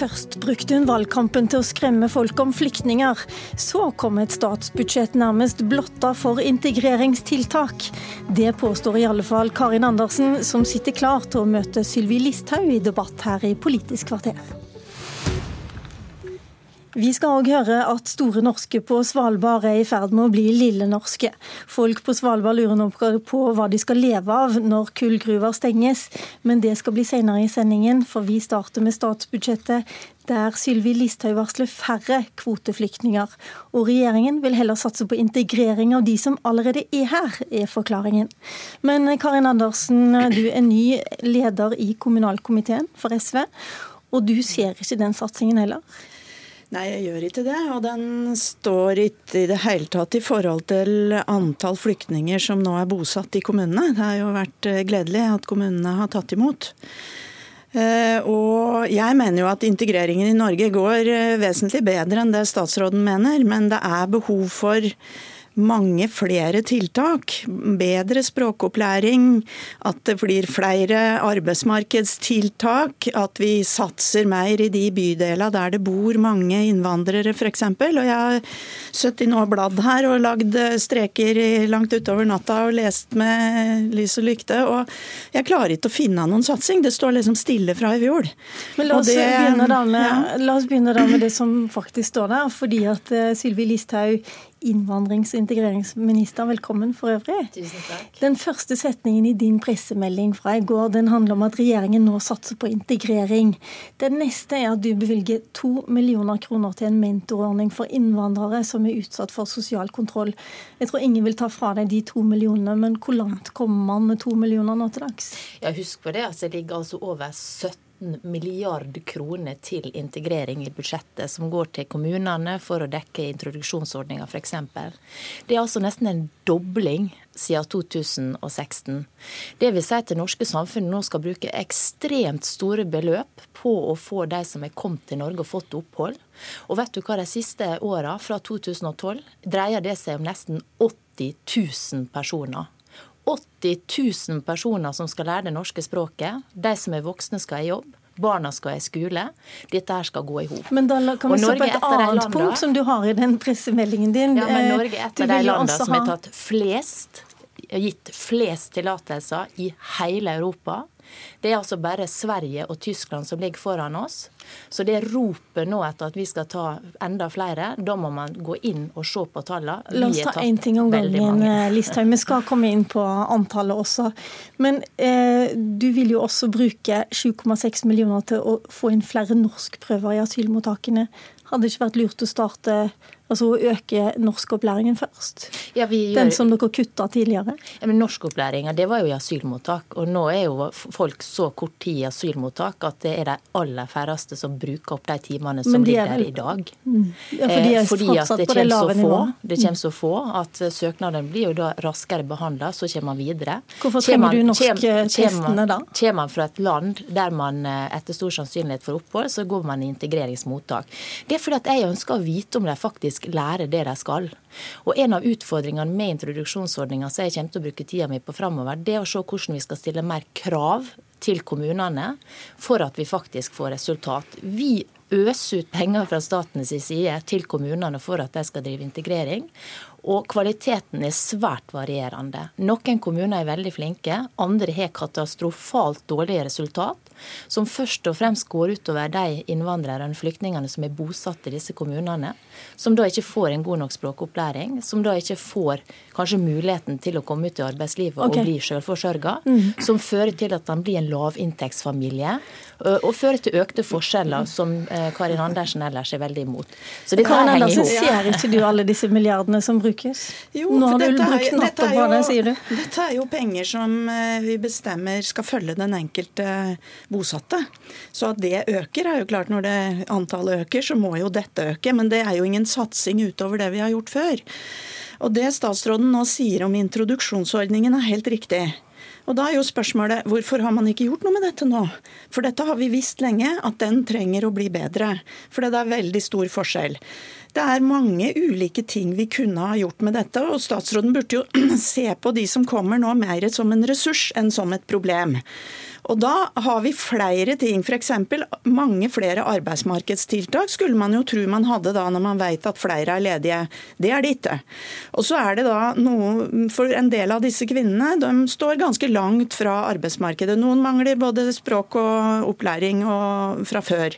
Først brukte hun valgkampen til å skremme folk om flyktninger. Så kom et statsbudsjett nærmest blotta for integreringstiltak. Det påstår i alle fall Karin Andersen, som sitter klar til å møte Sylvi Listhaug i debatt her i Politisk kvarter. Vi skal òg høre at Store Norske på Svalbard er i ferd med å bli Lille Norske. Folk på Svalbard lurer nå på hva de skal leve av når kullgruver stenges, men det skal bli senere i sendingen, for vi starter med statsbudsjettet, der Sylvi Listhaug varsler færre kvoteflyktninger. Og regjeringen vil heller satse på integrering av de som allerede er her, er forklaringen. Men Karin Andersen, du er ny leder i kommunalkomiteen for SV, og du ser ikke den satsingen heller? Nei, jeg gjør ikke det. Og den står ikke i det hele tatt i forhold til antall flyktninger som nå er bosatt i kommunene. Det har jo vært eh, gledelig at kommunene har tatt imot. Eh, og jeg mener jo at integreringen i Norge går eh, vesentlig bedre enn det statsråden mener, men det er behov for mange flere tiltak. Bedre språkopplæring, at det blir flere arbeidsmarkedstiltak, at vi satser mer i de bydelene der det bor mange innvandrere f.eks. Og jeg har sittet nå bladd her og lagd streker langt utover natta og lest med lys og lykte, og jeg klarer ikke å finne noen satsing. Det står liksom stille fra i fjor. Men la oss, det, begynne, da med, ja. la oss begynne da med det som faktisk står der. fordi at uh, Sylvi Listhaug innvandrings- og integreringsminister. Velkommen for øvrig. Tusen takk. Den første setningen i din pressemelding fra i går den handler om at regjeringen nå satser på integrering. Det neste er at du bevilger to millioner kroner til en mentorordning for innvandrere som er utsatt for sosial kontroll. Jeg tror ingen vil ta fra deg de to millionene, men hvor langt kommer man med to millioner nå til dags? Ja, husk på det, altså det ligger altså over 17 milliard kroner til integrering i budsjettet, som går til kommunene for å dekke introduksjonsordninga f.eks. Det er altså nesten en dobling siden 2016. Det vil si at det norske samfunnet nå skal bruke ekstremt store beløp på å få de som er kommet til Norge og fått opphold. Og vet du hva de siste åra, fra 2012, dreier det seg om nesten 80 000 personer. 80 000 personer som skal lære det norske språket. De som er voksne skal i jobb. Barna skal i skole. Dette her skal gå i hop. Men da kan vi se på et annet punkt som du har i den pressemeldingen din. Ja, men Norge er et av de landene som har tatt flest, gitt flest tillatelser i hele Europa. Det er altså bare Sverige og Tyskland som ligger foran oss. Så det ropet nå etter at vi skal ta enda flere, da må man gå inn og se på tallene. La oss ta én ting om gangen, eh, Listhaug. Vi skal komme inn på antallet også. Men eh, du vil jo også bruke 7,6 millioner til å få inn flere norskprøver i asylmottakene. Hadde det ikke vært lurt å starte Altså å øke norskopplæringen først. Ja, gjør... Den som dere kutta tidligere. Ja, men Norskopplæringa det var jo i asylmottak. Og nå er jo folk så kort tid i asylmottak at det er de aller færreste som bruker opp de timene som de ligger der i dag. Mm. Ja, for de er eh, fordi at det kommer, så få, det kommer så få at søknaden blir jo da raskere behandla, så kommer man videre. Hvorfor trenger du norsktestene da? Kommer man fra et land der man eh, etter stor sannsynlighet får opphold, så går man i integreringsmottak. Det er fordi at jeg ønsker å vite om de faktisk faktisk lære det de skal. Og En av utfordringene med introduksjonsordninga som jeg kommer til å bruke tida mi på framover, det er å se hvordan vi skal stille mer krav til kommunene for at vi faktisk får resultat. Vi øser ut penger fra statens side til kommunene for at de skal drive integrering. Og kvaliteten er svært varierende. Noen kommuner er veldig flinke, andre har katastrofalt dårlige resultat som først og fremst går utover de innvandrerne og flyktningene som er bosatt i disse kommunene, som da ikke får en god nok språkopplæring, som da ikke får kanskje muligheten til å komme ut i arbeidslivet okay. og bli selvforsørga, mm. som fører til at han blir en lavinntektsfamilie, og fører til økte forskjeller, som Karin Andersen ellers er veldig imot. Så det Karin Andersen, ser ikke du alle disse milliardene som brukes? Jo, Nå har du brukt natta på det, sier du. Dette er jo penger som vi bestemmer skal følge den enkelte bosatte. Så at det øker, er jo klart når det antallet øker, så må jo dette øke. Men det er jo ingen satsing utover det vi har gjort før. Og det statsråden nå sier om introduksjonsordningen er helt riktig. Og da er jo spørsmålet hvorfor har man ikke gjort noe med dette nå? For dette har vi visst lenge, at den trenger å bli bedre. For det er veldig stor forskjell. Det er mange ulike ting vi kunne ha gjort med dette, og statsråden burde jo se på de som kommer nå mer som en ressurs enn som et problem. Og da har vi flere ting, f.eks. mange flere arbeidsmarkedstiltak skulle man jo tro man hadde da når man vet at flere er ledige. Det er det ikke. Og så er det da noe For en del av disse kvinnene de står ganske langt fra arbeidsmarkedet. Noen mangler både språk og opplæring og fra før.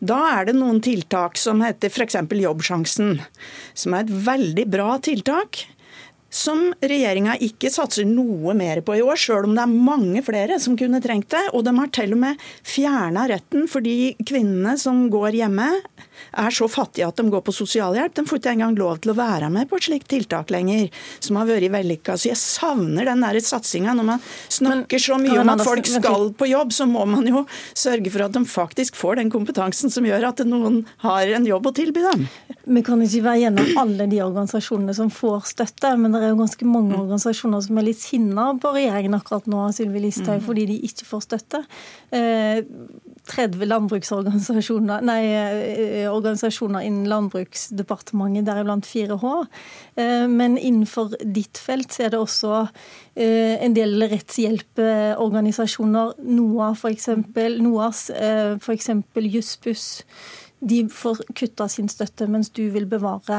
Da er det noen tiltak som heter f.eks. Jobbsjansen, som er et veldig bra tiltak som regjeringa ikke satser noe mer på i år, sjøl om det er mange flere som kunne trengt det. Og de har til og med fjerna retten for de kvinnene som går hjemme, er så fattige at de går på sosialhjelp. De får ikke engang lov til å være med på et slikt tiltak lenger, som har vært vellykka. Så jeg savner den der satsinga. Når man snakker så mye om at folk skal på jobb, så må man jo sørge for at de faktisk får den kompetansen som gjør at noen har en jobb å tilby dem. Vi kan ikke være gjennom alle de organisasjonene som får støtte, men det er jo ganske mange mm. organisasjoner som er litt sinna på regjeringen akkurat nå, Sylvi Listhaug, mm. fordi de ikke får støtte. Eh, 30 landbruksorganisasjoner nei, eh, organisasjoner innen Landbruksdepartementet, deriblant 4H. Eh, men innenfor ditt felt så er det også eh, en del rettshjelpeorganisasjoner, NOA f.eks., NOAS, f.eks. Jussbuss de får kutta sin støtte, mens du vil bevare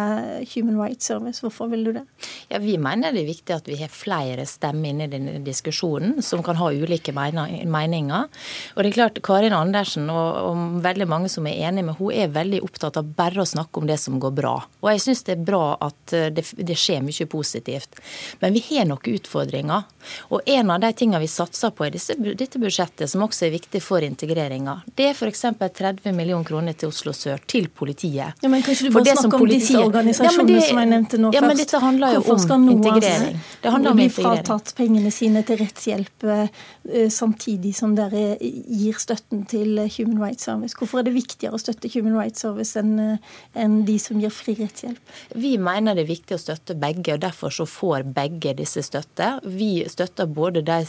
Human Rights Service. Hvorfor vil du det? Ja, Vi mener det er viktig at vi har flere stemmer inne i denne diskusjonen, som kan ha ulike meninger. Og det er klart, Karin Andersen og, og veldig mange som er enige med hun er veldig opptatt av bare å snakke om det som går bra. Og jeg syns det er bra at eh, det, det, skjer mye positivt. Men vi har noen utfordringer. Og en av de tingene vi satser på i disse, dette budsjettet, som også er viktig for integreringa, det er f.eks. 30 millioner kroner til Oslo Oslo til politiet. Ja, men Kanskje du bare snakke om disse organisasjonene ja, det, som jeg nevnte nå ja, først? Men dette handler jo Hvorfor om integrering. Det handler om bli fratatt pengene sine til rettshjelp eh, samtidig som dere gir støtten til Human Rights Service? Hvorfor er det viktigere å støtte Human Rights Service enn eh, de som gir fri rettshjelp? Vi mener det er viktig å støtte begge, og derfor så får begge disse støtte. Vi støtter både de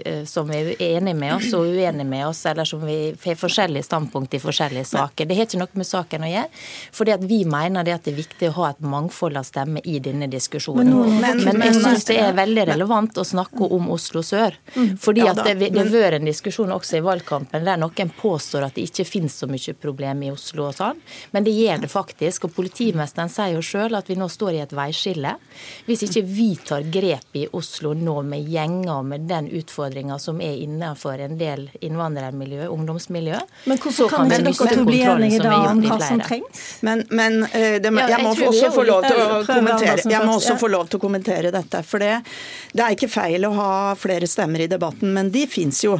eh, som er enige med oss og uenige med oss, eller som vi har forskjellige standpunkt i forskjellige saker. Det har ikke noe med saken å gjøre. fordi at Vi mener det at det er viktig å ha et mangfold av stemmer i denne diskusjonen. Men, men, men jeg synes det er veldig relevant å snakke om Oslo sør. Mm. fordi at det, det har vært en diskusjon også i valgkampen der noen påstår at det ikke finnes så mye problem i Oslo og sånn, men det gjør det faktisk. og Politimesteren sier jo sjøl at vi nå står i et veiskille. Hvis ikke vi tar grep i Oslo nå med gjenger og med den utfordringa som er innenfor en del innvandrermiljø, ungdomsmiljø, så kan, kan ikke dere bli enige da om hva som trengs. Men, men eh, det, jeg, må også få lov til å kommentere, jeg må også få lov til å kommentere dette. For det, det er ikke feil å ha flere stemmer i debatten, men de fins jo.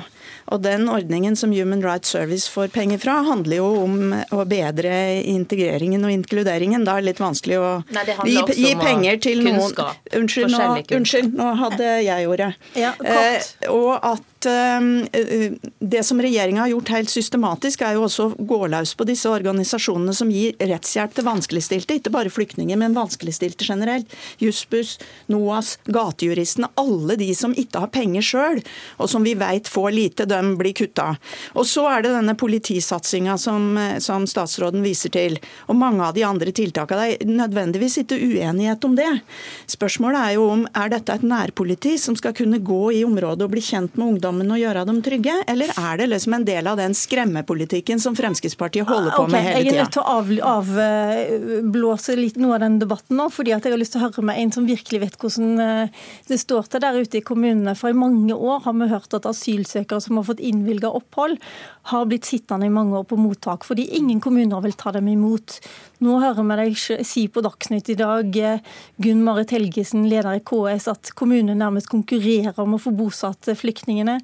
Og den ordningen som Human Rights Service får penger fra, handler jo om å bedre integreringen og inkluderingen. Da er det litt vanskelig å Nei, gi, gi penger til noen Unnskyld, nå, unnskyld, nå hadde jeg ordet. Ja, kort. Eh, og at Ehm, eh, det som regjeringa har gjort helt systematisk, er jo også å gå løs på disse organisasjonene som gir rettshjelp til vanskeligstilte, ikke bare flyktninger, men vanskeligstilte generelt. Jussbuss, NOAS, Gatejuristene, alle de som ikke har penger sjøl, og som vi veit får lite, de blir kutta. Og så er det denne politisatsinga som, som statsråden viser til, og mange av de andre tiltakene. Det er nødvendigvis ikke uenighet om det. Spørsmålet er jo om er dette et nærpoliti som skal kunne gå i området og bli kjent med ungdom ungdommen og gjøre dem trygge, eller er det liksom en del av den skremmepolitikken som Fremskrittspartiet holder på okay, med hele tida? Jeg er nødt til å avblåse av, litt noe av den debatten nå, fordi jeg har lyst til å høre med en som virkelig vet hvordan eh, det står til der ute i kommunene. For i mange år har vi hørt at asylsøkere som har fått innvilga opphold, har blitt sittende i mange år på mottak, fordi ingen kommuner vil ta dem imot. Nå hører vi deg si på Dagsnytt i dag, eh, Gunn Marit Helgesen, leder i KS, at kommunene nærmest konkurrerer om å få bosatt flyktningene.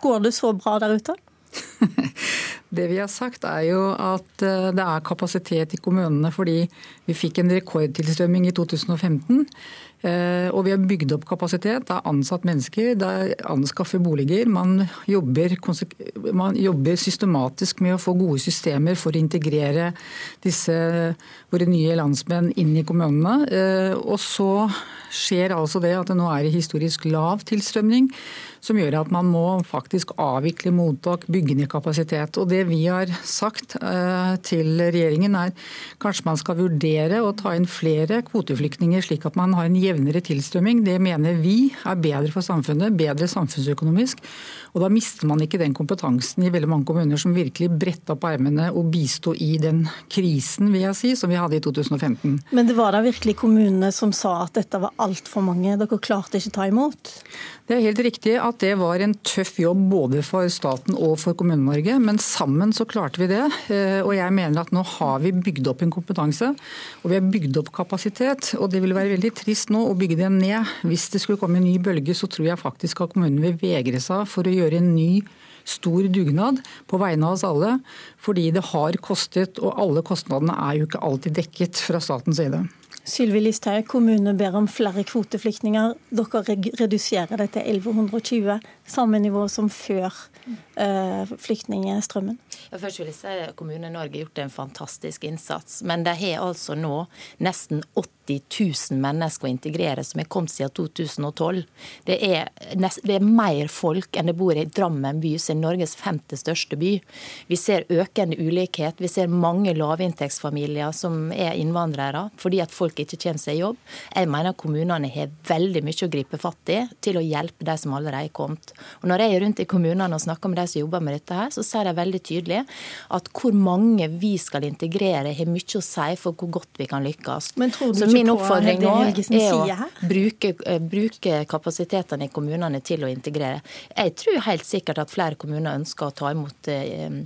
Går det så bra der ute? Det vi har sagt er jo at eh, det er kapasitet i kommunene fordi vi fikk en rekordtilstrømming i 2015. Eh, og vi har bygd opp kapasitet. Det er ansatt mennesker, det er anskaffet boliger. Man jobber, man jobber, systematisk med å få gode systemer for å integrere disse våre nye landsmenn inn i kommunene. Eh, og så skjer altså det at det nå er historisk lav tilstrømning. som gjør at man må faktisk avvikle mottak, bygge ned kapasitet. Og Det vi har sagt eh, til regjeringen er kanskje man skal vurdere å ta inn flere kvoteflyktninger, slik at man har en jevnere tilstrømming. Det mener vi er bedre for samfunnet, bedre samfunnsøkonomisk. Og Da mister man ikke den kompetansen i veldig mange kommuner som virkelig bretta opp ermene og bisto i den krisen vil jeg si, som vi hadde i 2015. Men det var da virkelig kommunene som sa at dette var altfor mange? Dere klarte ikke ta imot? Det er helt riktig at det var en tøff jobb både for staten og for Kommune-Norge, men sammen så klarte vi det. Eh, og jeg mener at nå har vi bygd opp en kompetanse, og vi har bygd opp kapasitet. Og det vil være veldig trist nå å bygge dem ned. Hvis det skulle komme en ny bølge, så tror jeg faktisk at kommunen vil vegre seg for å gjøre en ny stor dugnad på vegne av oss alle. Fordi det har kostet, og alle kostnadene er jo ikke alltid dekket fra statens side. Sylvi Listhaug, kommunene ber om flere kvoteflyktninger. Dere reduserer det til 1120, samme nivå som før eh, flyktningstrømmen. Ja, først vil jeg si at Kommune-Norge har gjort en fantastisk innsats. Men de har altså nå nesten 80 000 mennesker å integrere som har kommet siden 2012. Det er, det er, mer folk enn det bor i Drammen by, som er Norges femte største by. Vi ser økende ulikhet. Vi ser mange lavinntektsfamilier som er innvandrere fordi at folk ikke kommer seg i jobb. Jeg mener kommunene har veldig mye å gripe fatt i til å hjelpe de som allerede er kommet. Og når jeg er rundt i kommunene og snakker med de som jobber med dette, her, så sier de veldig tydelig at hvor mange vi skal integrere, har mye å si for hvor godt vi kan lykkes. Så min oppfordring nå er å bruke, eh, bruke kapasitetene i kommunene til å integrere. Jeg tror helt sikkert at flere kommuner ønsker å ta imot eh,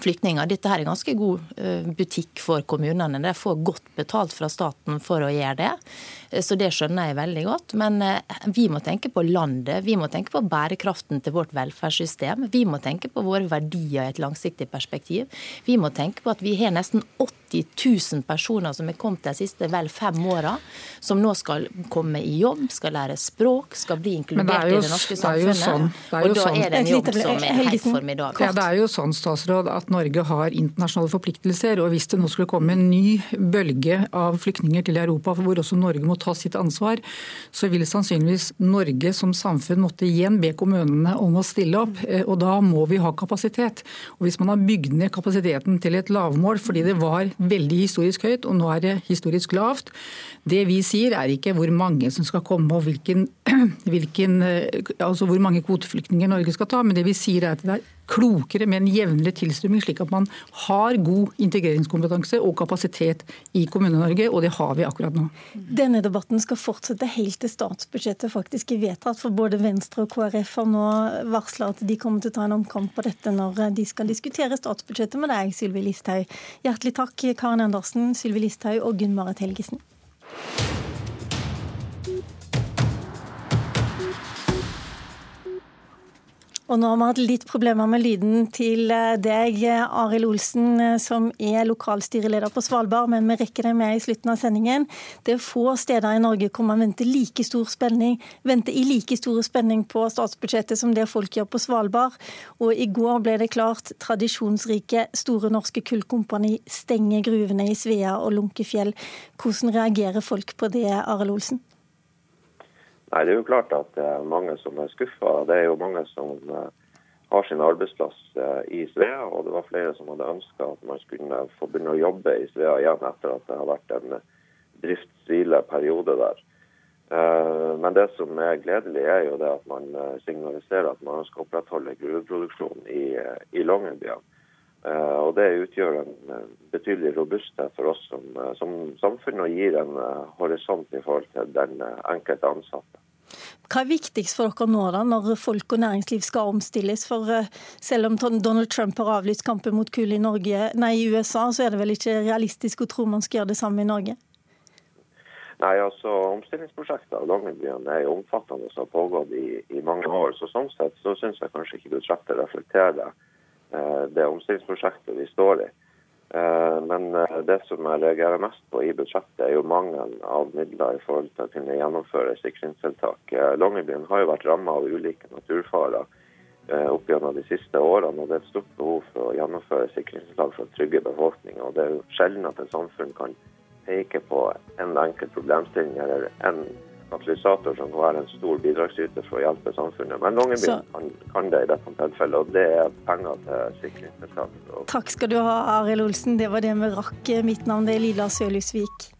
flyktninger. Dette her er ganske god eh, butikk for kommunene. De får godt betalt fra staten for å gjøre det. Eh, så det skjønner jeg veldig godt. Men eh, vi må tenke på landet. Vi må tenke på bærekraften til vårt velferdssystem. Vi må tenke på våre verdier i et langsiktig perspektiv. Vi må tenke på at vi har nesten 80 000 personer som er kommet de siste vel fem åra, som nå skal komme i jobb, skal lære språk, skal bli inkludert jo, i det norske samfunnet. Sånn, det og da sånn. er det en jobb som er helt formidabel. Ja, det er jo sånn, statsråd, at Norge har internasjonale forpliktelser. og Hvis det nå skulle komme en ny bølge av flyktninger til Europa, hvor også Norge må ta sitt ansvar, så vil sannsynligvis Norge som samfunn måtte igjen be kommunene om å stille opp. Eh, og Da må vi ha kapasitet. Og Hvis man har bygd ned kapasiteten til et lavmål fordi det var veldig historisk høyt, og nå er det historisk lavt, det vi sier er ikke hvor mange som skal komme og hvilken, hvilken, eh, altså hvor mange kvoteflyktninger Norge skal ta, men det vi sier er at det er klokere med en jevnlig tilstrømming, slik at man har god integreringskompetanse og kapasitet i Kommune-Norge, og det har vi akkurat nå. Denne debatten skal fortsette helt til statsbudsjettet faktisk er vedtatt, for både Venstre og KrF har nå varsla at de kommer til å ta en omkamp på dette når de skal diskutere statsbudsjettet med deg, Sylvi Listhaug. Hjertelig takk, Karin Andersen, Sylvi Listhaug og Gunn Marit Helgesen. Og nå har vi hatt litt problemer med lyden til eh, deg, Arild Olsen, eh, som er lokalstyreleder på Svalbard, men vi rekker deg med i slutten av sendingen. Det er få steder i Norge hvor man venter, like stor spenning, venter i like stor spenning på statsbudsjettet som det folk gjør på Svalbard. Og i går ble det klart tradisjonsrike Store Norske Kullkompani stenger gruvene i Svea og Lunkefjell. Hvordan reagerer folk på det, Arild Olsen? Nei, Det er jo klart at det er mange som er skuffa. Det er jo mange som uh, har sin arbeidsplass uh, i Svea, og det var flere som hadde ønska at man skulle få begynne å jobbe i Svea igjen etter at det har vært en driftshvile periode der. Uh, men det som er gledelig, er jo det at man signaliserer at man skal opprettholde gruveproduksjonen i, i Longyearbyen. Og Det utgjør en betydelig robusthet for oss som, som samfunn og gir en horisont i forhold til den enkelte ansatte. Hva er viktigst for dere nå, da, når folk og næringsliv skal omstilles? For eh, selv om Donald Trump har avlyst kampen mot kull i, Norge, nei, i USA, så er det vel ikke realistisk å tro man skal gjøre det samme i Norge? Nei, altså Omstillingsprosjektet av Longyearbyen er omfattende og har pågått i, i, mange år. så Sånn sett så syns jeg kanskje ikke budsjettet reflekterer eh, det omstillingsprosjektet vi står i. Eh, men eh, det som jeg reagerer mest på i budsjettet, er jo mangelen av midler i forhold til å kunne gjennomføre sikringstiltak. Eh, Longyearbyen har jo vært rammet av ulike naturfarer opp gjennom de siste årene. og Det er et stort behov for å gjennomføre sikringstiltak for å trygge befolkninga. Det er jo sjelden at et samfunn kan peke på en enkelt problemstilling eller en katalysator som kan være en stor bidragsyter for å hjelpe samfunnet. Men Longyearbyen kan, kan, det i dette tilfellet, og det er penger til sikringstiltak. Takk skal du ha, Arild Olsen. Det var det vi rakk. Mitt navn er Lilla Sølhusvik.